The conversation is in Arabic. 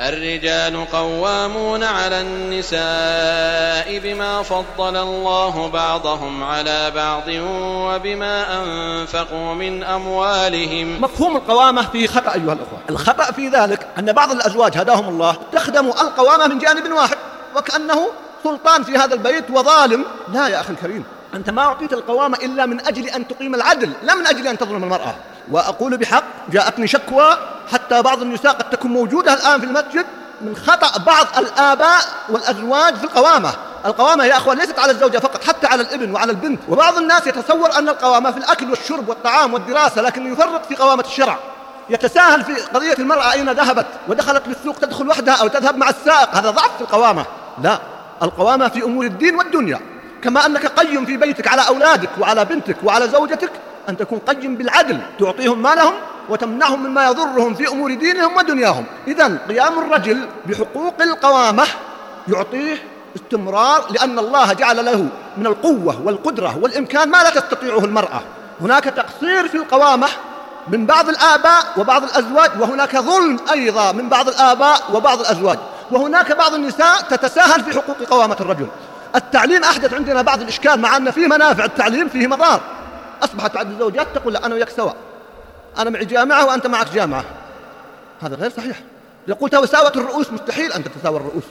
الرجال قوامون على النساء بما فضل الله بعضهم على بعض وبما أنفقوا من أموالهم. مفهوم القوامة فيه خطأ أيها الأخوة. الخطأ في ذلك أن بعض الأزواج هداهم الله استخدموا القوامة من جانب واحد وكأنه سلطان في هذا البيت وظالم. لا يا أخي الكريم أنت ما أعطيت القوامة إلا من أجل أن تقيم العدل لا من أجل أن تظلم المرأة. وأقول بحق جاءتني شكوى حتى بعض النساء قد تكون موجودة الآن في المسجد من خطأ بعض الآباء والأزواج في القوامة. القوامة يا أخوان ليست على الزوجة فقط حتى على الابن وعلى البنت. وبعض الناس يتصور أن القوامة في الأكل والشرب والطعام والدراسة لكن يفرط في قوامة الشرع. يتساهل في قضية المرأة أين ذهبت؟ ودخلت للسوق تدخل وحدها أو تذهب مع السائق. هذا ضعف في القوامة. لا القوامة في أمور الدين والدنيا كما أنك قيم في بيتك على أولادك وعلى بنتك وعلى زوجتك أن تكون قيم بالعدل تعطيهم ما لهم وتمنعهم مما يضرهم في أمور دينهم ودنياهم. إذا قيام الرجل بحقوق القوامة يعطيه استمرار لأن الله جعل له من القوة والقدرة والإمكان ما لا تستطيعه المرأة. هناك تقصير في القوامة من بعض الآباء وبعض الأزواج وهناك ظلم أيضا من بعض الآباء وبعض الأزواج. وهناك بعض النساء تتساهل في حقوق قوامة الرجل. التعليم أحدث عندنا بعض الإشكال مع أن فيه منافع التعليم فيه مضار. أصبحت بعض الزوجات تقول لا أنا وياك سواء أنا معي جامعة وأنت معك جامعة. هذا غير صحيح. يقول تساوت الرؤوس مستحيل أن تتساوى الرؤوس.